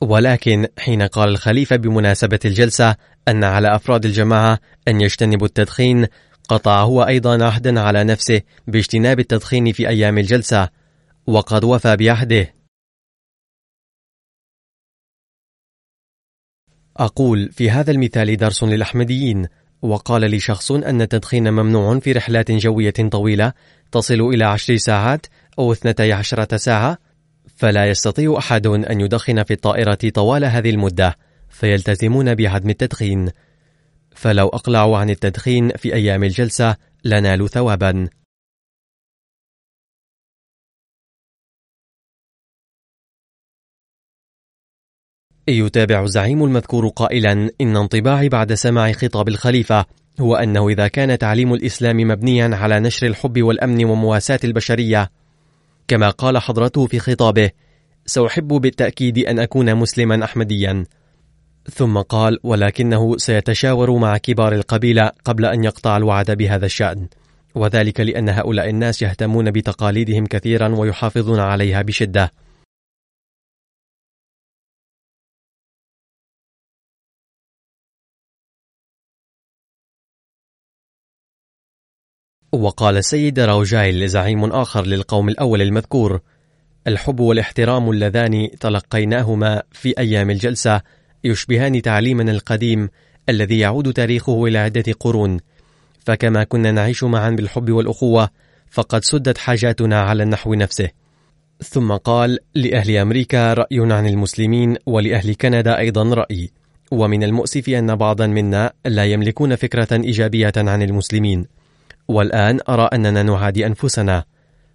ولكن حين قال الخليفة بمناسبة الجلسة أن على أفراد الجماعة أن يجتنبوا التدخين قطع هو أيضا عهدا على نفسه باجتناب التدخين في أيام الجلسة وقد وفى بعهده. أقول في هذا المثال درس للأحمديين. وقال لي شخص أن التدخين ممنوع في رحلات جوية طويلة تصل إلى عشر ساعات أو اثنتي عشرة ساعة فلا يستطيع أحد أن يدخن في الطائرة طوال هذه المدة فيلتزمون بعدم التدخين. فلو أقلعوا عن التدخين في أيام الجلسة لنالوا ثوابا. يتابع الزعيم المذكور قائلا إن انطباعي بعد سماع خطاب الخليفة هو أنه إذا كان تعليم الإسلام مبنيا على نشر الحب والأمن ومواساة البشرية. كما قال حضرته في خطابه سأحب بالتأكيد أن أكون مسلما أحمديا. ثم قال ولكنه سيتشاور مع كبار القبيلة قبل أن يقطع الوعد بهذا الشأن. وذلك لأن هؤلاء الناس يهتمون بتقاليدهم كثيرا ويحافظون عليها بشدة. وقال السيد راوجايل زعيم آخر للقوم الأول المذكور الحب والاحترام اللذان تلقيناهما في أيام الجلسة يشبهان تعليمنا القديم الذي يعود تاريخه إلى عدة قرون. فكما كنا نعيش معا بالحب والأخوة فقد سدت حاجاتنا على النحو نفسه. ثم قال لأهل أمريكا رأي عن المسلمين ولأهل كندا أيضا رأي. ومن المؤسف أن بعضا منا لا يملكون فكرة إيجابية عن المسلمين. والآن أرى أننا نعادي أنفسنا.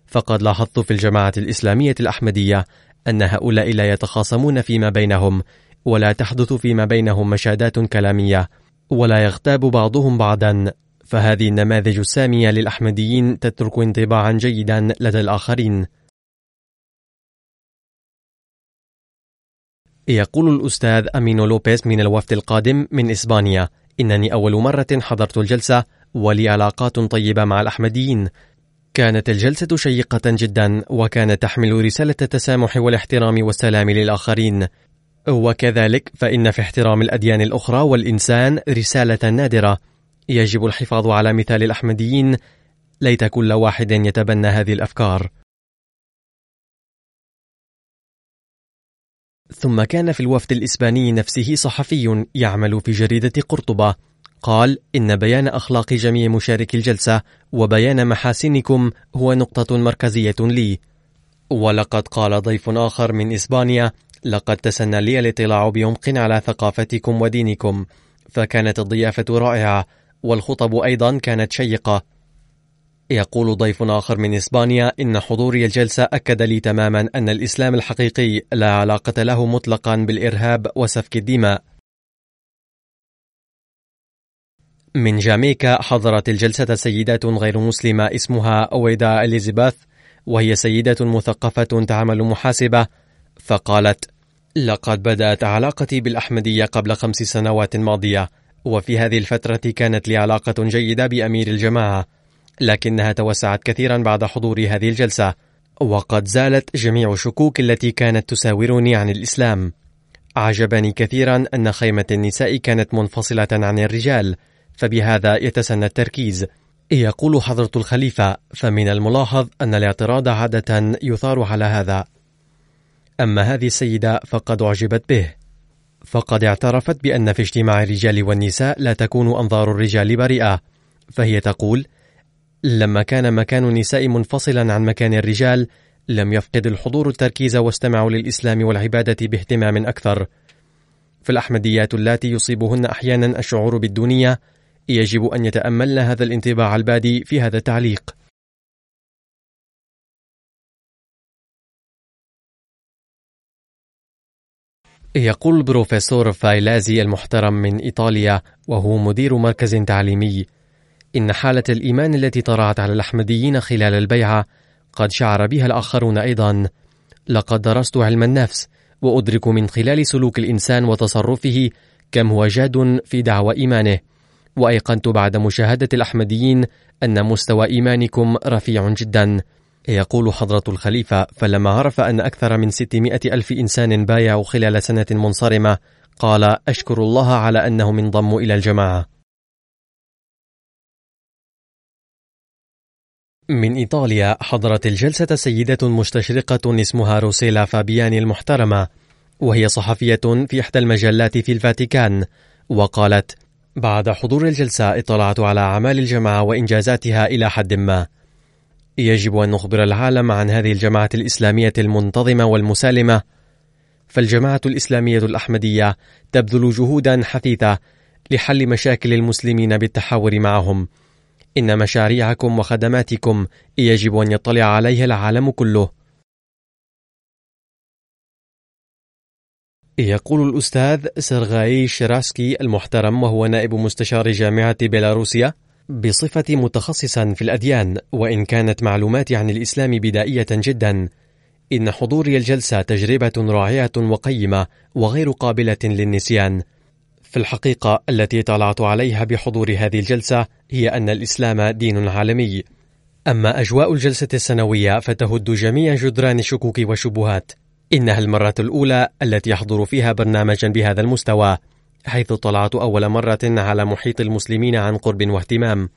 فقد لاحظت في الجماعة الإسلامية الأحمدية أن هؤلاء لا يتخاصمون فيما بينهم ولا تحدث فيما بينهم مشادات كلامية ولا يغتاب بعضهم بعضا. فهذه النماذج السامية للأحمديين تترك انطباعا جيدا لدى الآخرين. يقول الأستاذ أمينو لوبيز من الوفد القادم من إسبانيا إنني أول مرة حضرت الجلسة ولي علاقات طيبة مع الأحمديين. كانت الجلسة شيقة جدا وكانت تحمل رسالة التسامح والاحترام والسلام للآخرين. وكذلك فإن في احترام الأديان الأخرى والإنسان رسالة نادرة. يجب الحفاظ على مثال الأحمديين. ليت كل واحد يتبنى هذه الأفكار. ثم كان في الوفد الإسباني نفسه صحفي يعمل في جريدة قرطبة. قال إن بيان أخلاق جميع مشاركي الجلسة وبيان محاسنكم هو نقطة مركزية لي. ولقد قال ضيف آخر من إسبانيا لقد تسنى لي الاطلاع بعمق على ثقافتكم ودينكم فكانت الضيافة رائعة والخطب أيضا كانت شيقة. يقول ضيف آخر من إسبانيا إن حضوري الجلسة أكد لي تماما أن الإسلام الحقيقي لا علاقة له مطلقا بالإرهاب وسفك الدماء. من جامايكا حضرت الجلسة سيدات غير مسلمة اسمها أويدا إليزابيث وهي سيدة مثقفة تعمل محاسبة فقالت لقد بدأت علاقتي بالأحمدية قبل خمس سنوات ماضية وفي هذه الفترة كانت لي علاقة جيدة بأمير الجماعة لكنها توسعت كثيرا بعد حضور هذه الجلسة وقد زالت جميع الشكوك التي كانت تساورني عن الإسلام. عجبني كثيرا أن خيمة النساء كانت منفصلة عن الرجال فبهذا يتسنى التركيز. يقول حضرة الخليفة فمن الملاحظ أن الاعتراض عادة يثار على هذا. أما هذه السيدة فقد أعجبت به. فقد اعترفت بأن في اجتماع الرجال والنساء لا تكون أنظار الرجال بريئة. فهي تقول لما كان مكان النساء منفصلا عن مكان الرجال لم يفقد الحضور التركيز واستمعوا للإسلام والعبادة باهتمام أكثر. فالأحمديات اللاتي يصيبهن أحيانا الشعور بالدونية يجب أن يتأملن هذا الانطباع البادي في هذا التعليق. يقول البروفيسور فايلازي المحترم من إيطاليا وهو مدير مركز تعليمي إن حالة الإيمان التي طرأت على الأحمديين خلال البيعة قد شعر بها الآخرون أيضا. لقد درست علم النفس وأدرك من خلال سلوك الإنسان وتصرفه كم هو جاد في دعوى إيمانه. وأيقنت بعد مشاهدة الأحمديين أن مستوى إيمانكم رفيع جدا. يقول حضرة الخليفة فلما عرف أن أكثر من 600 ألف إنسان بايعوا خلال سنة منصرمة قال أشكر الله على أنهم انضموا إلى الجماعة. من إيطاليا حضرت الجلسة سيدة مستشرقة اسمها روسيلا فابياني المحترمة وهي صحفية في إحدى المجلات في الفاتيكان وقالت بعد حضور الجلسة اطلعت على أعمال الجماعة وإنجازاتها إلى حد ما. يجب أن نخبر العالم عن هذه الجماعة الإسلامية المنتظمة والمسالمة. فالجماعة الإسلامية الأحمدية تبذل جهودا حثيثة لحل مشاكل المسلمين بالتحاور معهم. إن مشاريعكم وخدماتكم يجب أن يطلع عليها العالم كله. يقول الأستاذ سرغاي شيراسكي المحترم وهو نائب مستشار جامعة بيلاروسيا بصفتي متخصصا في الأديان وإن كانت معلوماتي عن الإسلام بدائية جدا إن حضوري الجلسة تجربة رائعة وقيمة وغير قابلة للنسيان. في الحقيقة التي طلعت عليها بحضور هذه الجلسة هي أن الإسلام دين عالمي. أما أجواء الجلسة السنوية فتهد جميع جدران الشكوك والشبهات إنها المرة الأولى التي يحضر فيها برنامجا بهذا المستوى حيث طلعت أول مرة على محيط المسلمين عن قرب واهتمام.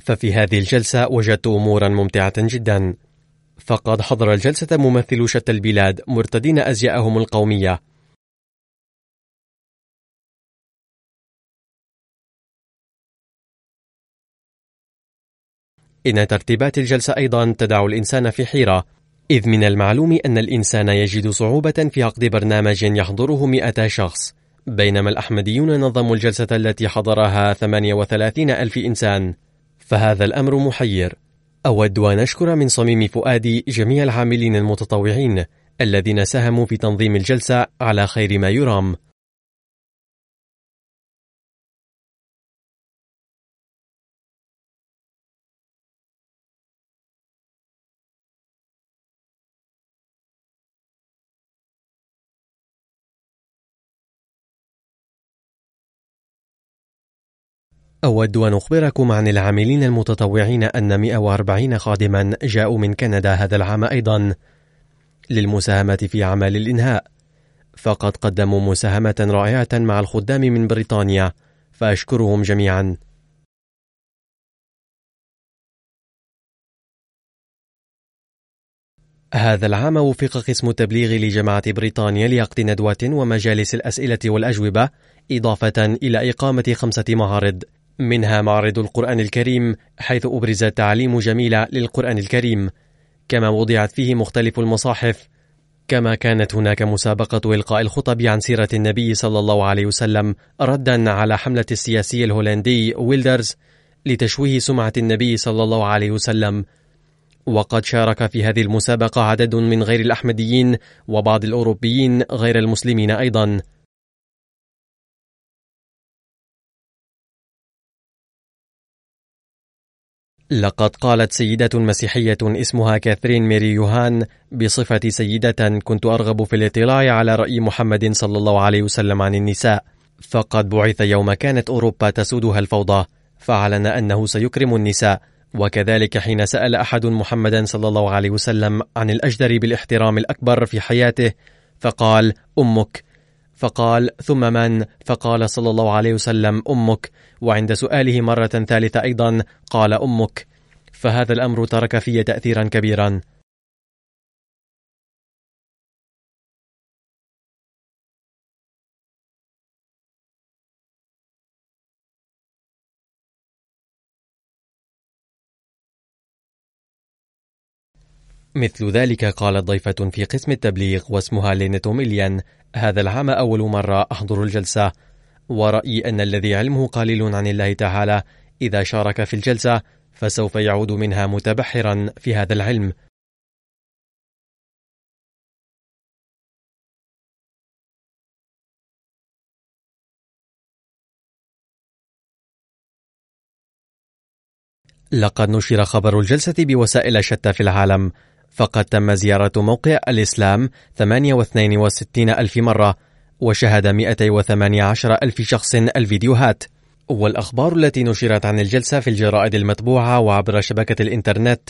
ففي هذه الجلسة وجدت أمورا ممتعة جدا. فقد حضر الجلسة ممثلو شتى البلاد مرتدين أزياءهم القومية. إن ترتيبات الجلسة أيضا تدع الإنسان في حيرة. إذ من المعلوم أن الإنسان يجد صعوبة في عقد برنامج يحضره مئة شخص بينما الأحمديون نظموا الجلسة التي حضرها 38 ألف إنسان فهذا الأمر محير. أود أن أشكر من صميم فؤادي جميع العاملين المتطوعين الذين ساهموا في تنظيم الجلسة على خير ما يرام. أود أن أخبركم عن العاملين المتطوعين أن 140 خادما جاءوا من كندا هذا العام أيضا للمساهمة في أعمال الإنهاء. فقد قدموا مساهمة رائعة مع الخدام من بريطانيا فأشكرهم جميعا. هذا العام وفق قسم التبليغ لجامعة بريطانيا لعقد ندوة ومجالس الأسئلة والأجوبة إضافة إلى إقامة خمسة معارض. منها معرض القرآن الكريم حيث أبرز تعليم جميلة للقرآن الكريم. كما وضعت فيه مختلف المصاحف كما كانت هناك مسابقة إلقاء الخطب عن سيرة النبي صلى الله عليه وسلم ردا على حملة السياسي الهولندي ويلدرز لتشويه سمعة النبي صلى الله عليه وسلم. وقد شارك في هذه المسابقة عدد من غير الأحمديين وبعض الأوروبيين غير المسلمين أيضا. لقد قالت سيدة مسيحية اسمها كاثرين ميري يوهان بصفة سيدة كنت أرغب في الاطلاع على رأي محمد صلى الله عليه وسلم عن النساء فقد بعث يوم كانت أوروبا تسودها الفوضى فأعلن أنه سيكرم النساء وكذلك حين سأل أحد محمدا صلى الله عليه وسلم عن الأجدر بالاحترام الأكبر في حياته فقال أمك. فقال ثم من؟ فقال صلى الله عليه وسلم أمك. وعند سؤاله مرة ثالثة أيضا قال أمك. فهذا الأمر ترك في تأثيرا كبيرا. مثل ذلك قالت ضيفة في قسم التبليغ واسمها لينتو ميليان هذا العام أول مرة أحضر الجلسة ورأيي أن الذي علمه قليل عن الله تعالى. إذا شارك في الجلسة فسوف يعود منها متبحرا في هذا العلم. لقد نشر خبر الجلسة بوسائل شتى في العالم فقد تم زيارة موقع الإسلام 68 ألف مرة. وشهد 218 ألف شخص الفيديوهات. والأخبار التي نشرت عن الجلسة في الجرائد المطبوعة وعبر شبكة الإنترنت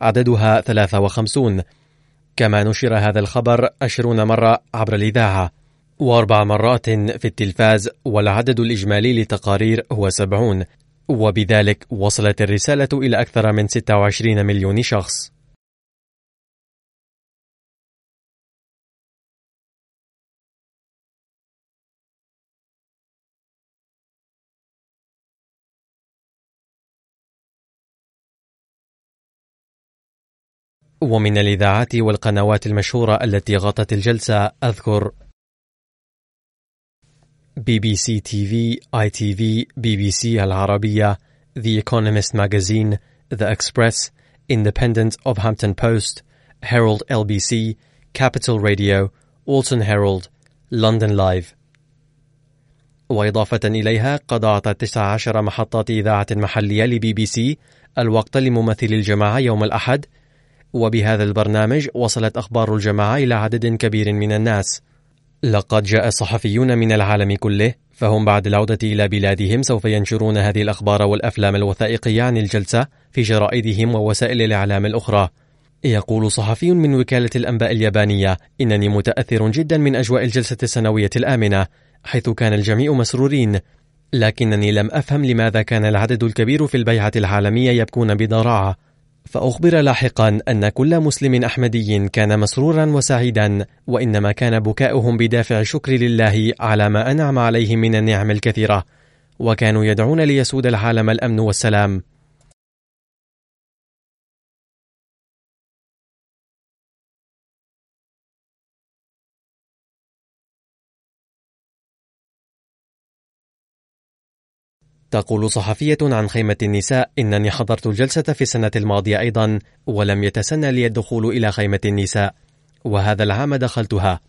عددها 53 كما نشر هذا الخبر 20 مرة عبر الإذاعة. وأربع مرات في التلفاز والعدد الإجمالي للتقارير هو 70 وبذلك وصلت الرسالة إلى أكثر من 26 مليون شخص. ومن الإذاعات والقنوات المشهورة التي غطت الجلسة أذكر. بي بي سي تي في آي تي في بي بي سي العربية The Economist Magazine The Express Independent of Hampton Post Herald LBC Capital Radio Alton Herald London Live. وإضافة إليها قد أعطت 19 محطات إذاعة محلية لبي بي سي الوقت لممثل الجماعة يوم الأحد وبهذا البرنامج وصلت أخبار الجماعة إلى عدد كبير من الناس. لقد جاء الصحفيون من العالم كله فهم بعد العودة إلى بلادهم سوف ينشرون هذه الأخبار والأفلام الوثائقية عن الجلسة في جرائدهم ووسائل الإعلام الأخرى. يقول صحفي من وكالة الأنباء اليابانية إنني متأثر جدا من أجواء الجلسة السنوية الآمنة حيث كان الجميع مسرورين. لكنني لم أفهم لماذا كان العدد الكبير في البيعة العالمية يبكون بضراعة. فأخبر لاحقا أن كل مسلم أحمدي كان مسرورا وسعيدا وإنما كان بكاؤهم بدافع شكر لله على ما أنعم عليهم من النعم الكثيرة. وكانوا يدعون ليسود العالم الأمن والسلام. تقول صحفية عن خيمة النساء إنني حضرت الجلسة في السنة الماضية أيضا ولم يتسنى لي الدخول إلى خيمة النساء وهذا العام دخلتها.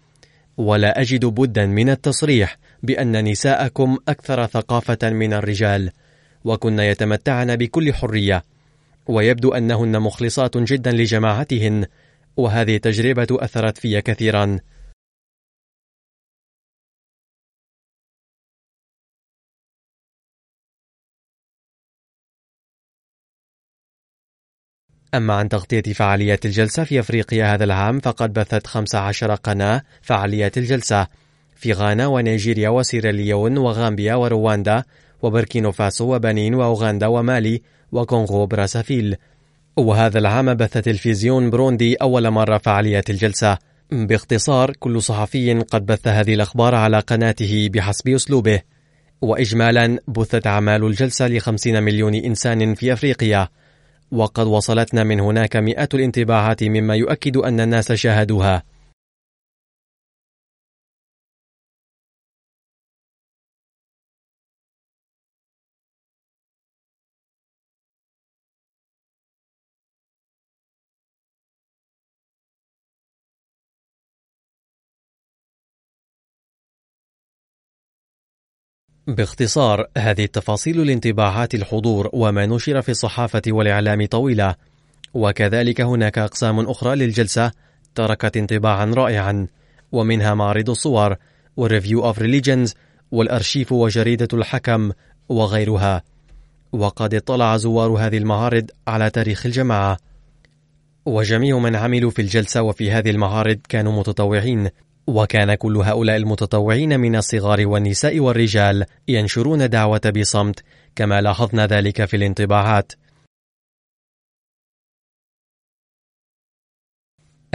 ولا أجد بدا من التصريح بأن نساءكم أكثر ثقافة من الرجال وكن يتمتعن بكل حرية. ويبدو أنهن مخلصات جدا لجماعتهن وهذه التجربة أثرت في كثيرا. أما عن تغطية فعاليات الجلسة في أفريقيا هذا العام فقد بثت 15 قناة فعاليات الجلسة. في غانا ونيجيريا وسيراليون وغامبيا ورواندا وبركينو فاسو وبنين وأوغندا ومالي وكونغو براسافيل وهذا العام بث تلفزيون بروندي أول مرة فعاليات الجلسة. باختصار كل صحفي قد بث هذه الأخبار على قناته بحسب أسلوبه. وإجمالا بثت أعمال الجلسة لخمسين مليون إنسان في أفريقيا. وقد وصلتنا من هناك مئات الانطباعات مما يؤكد أن الناس شاهدوها. باختصار هذه التفاصيل لانطباعات الحضور وما نشر في الصحافة والإعلام طويلة. وكذلك هناك أقسام أخرى للجلسة تركت انطباعا رائعا ومنها معرض الصور وال Review of Religions والأرشيف وجريدة الحكم وغيرها. وقد اطلع زوار هذه المعارض على تاريخ الجماعة. وجميع من عملوا في الجلسة وفي هذه المعارض كانوا متطوعين. وكان كل هؤلاء المتطوعين من الصغار والنساء والرجال ينشرون دعوة بصمت كما لاحظنا ذلك في الانطباعات.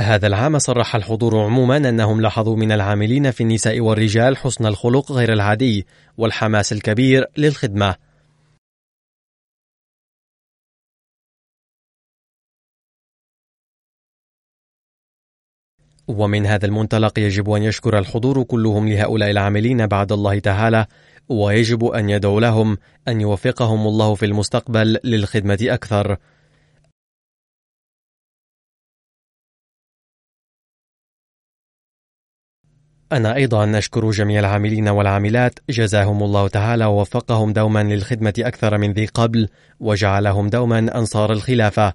هذا العام صرح الحضور عموما أنهم لاحظوا من العاملين في النساء والرجال حسن الخلق غير العادي والحماس الكبير للخدمة. ومن هذا المنطلق يجب أن يشكر الحضور كلهم لهؤلاء العاملين بعد الله تعالى ويجب أن يدعو لهم أن يوفقهم الله في المستقبل للخدمة أكثر. أنا أيضا أشكر جميع العاملين والعاملات جزاهم الله تعالى ووفقهم دوما للخدمة أكثر من ذي قبل وجعلهم دوما أنصار الخلافة.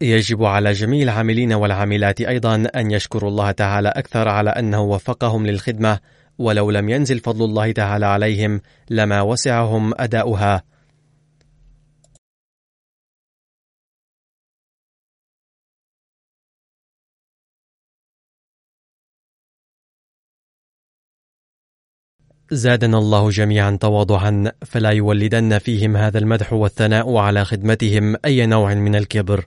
يجب على جميع العاملين والعاملات أيضا أن يشكروا الله تعالى أكثر على أنه وفقهم للخدمة ولو لم ينزل فضل الله تعالى عليهم لما وسعهم أداؤها. زادنا الله جميعا تواضعا فلا يولدن فيهم هذا المدح والثناء على خدمتهم أي نوع من الكبر.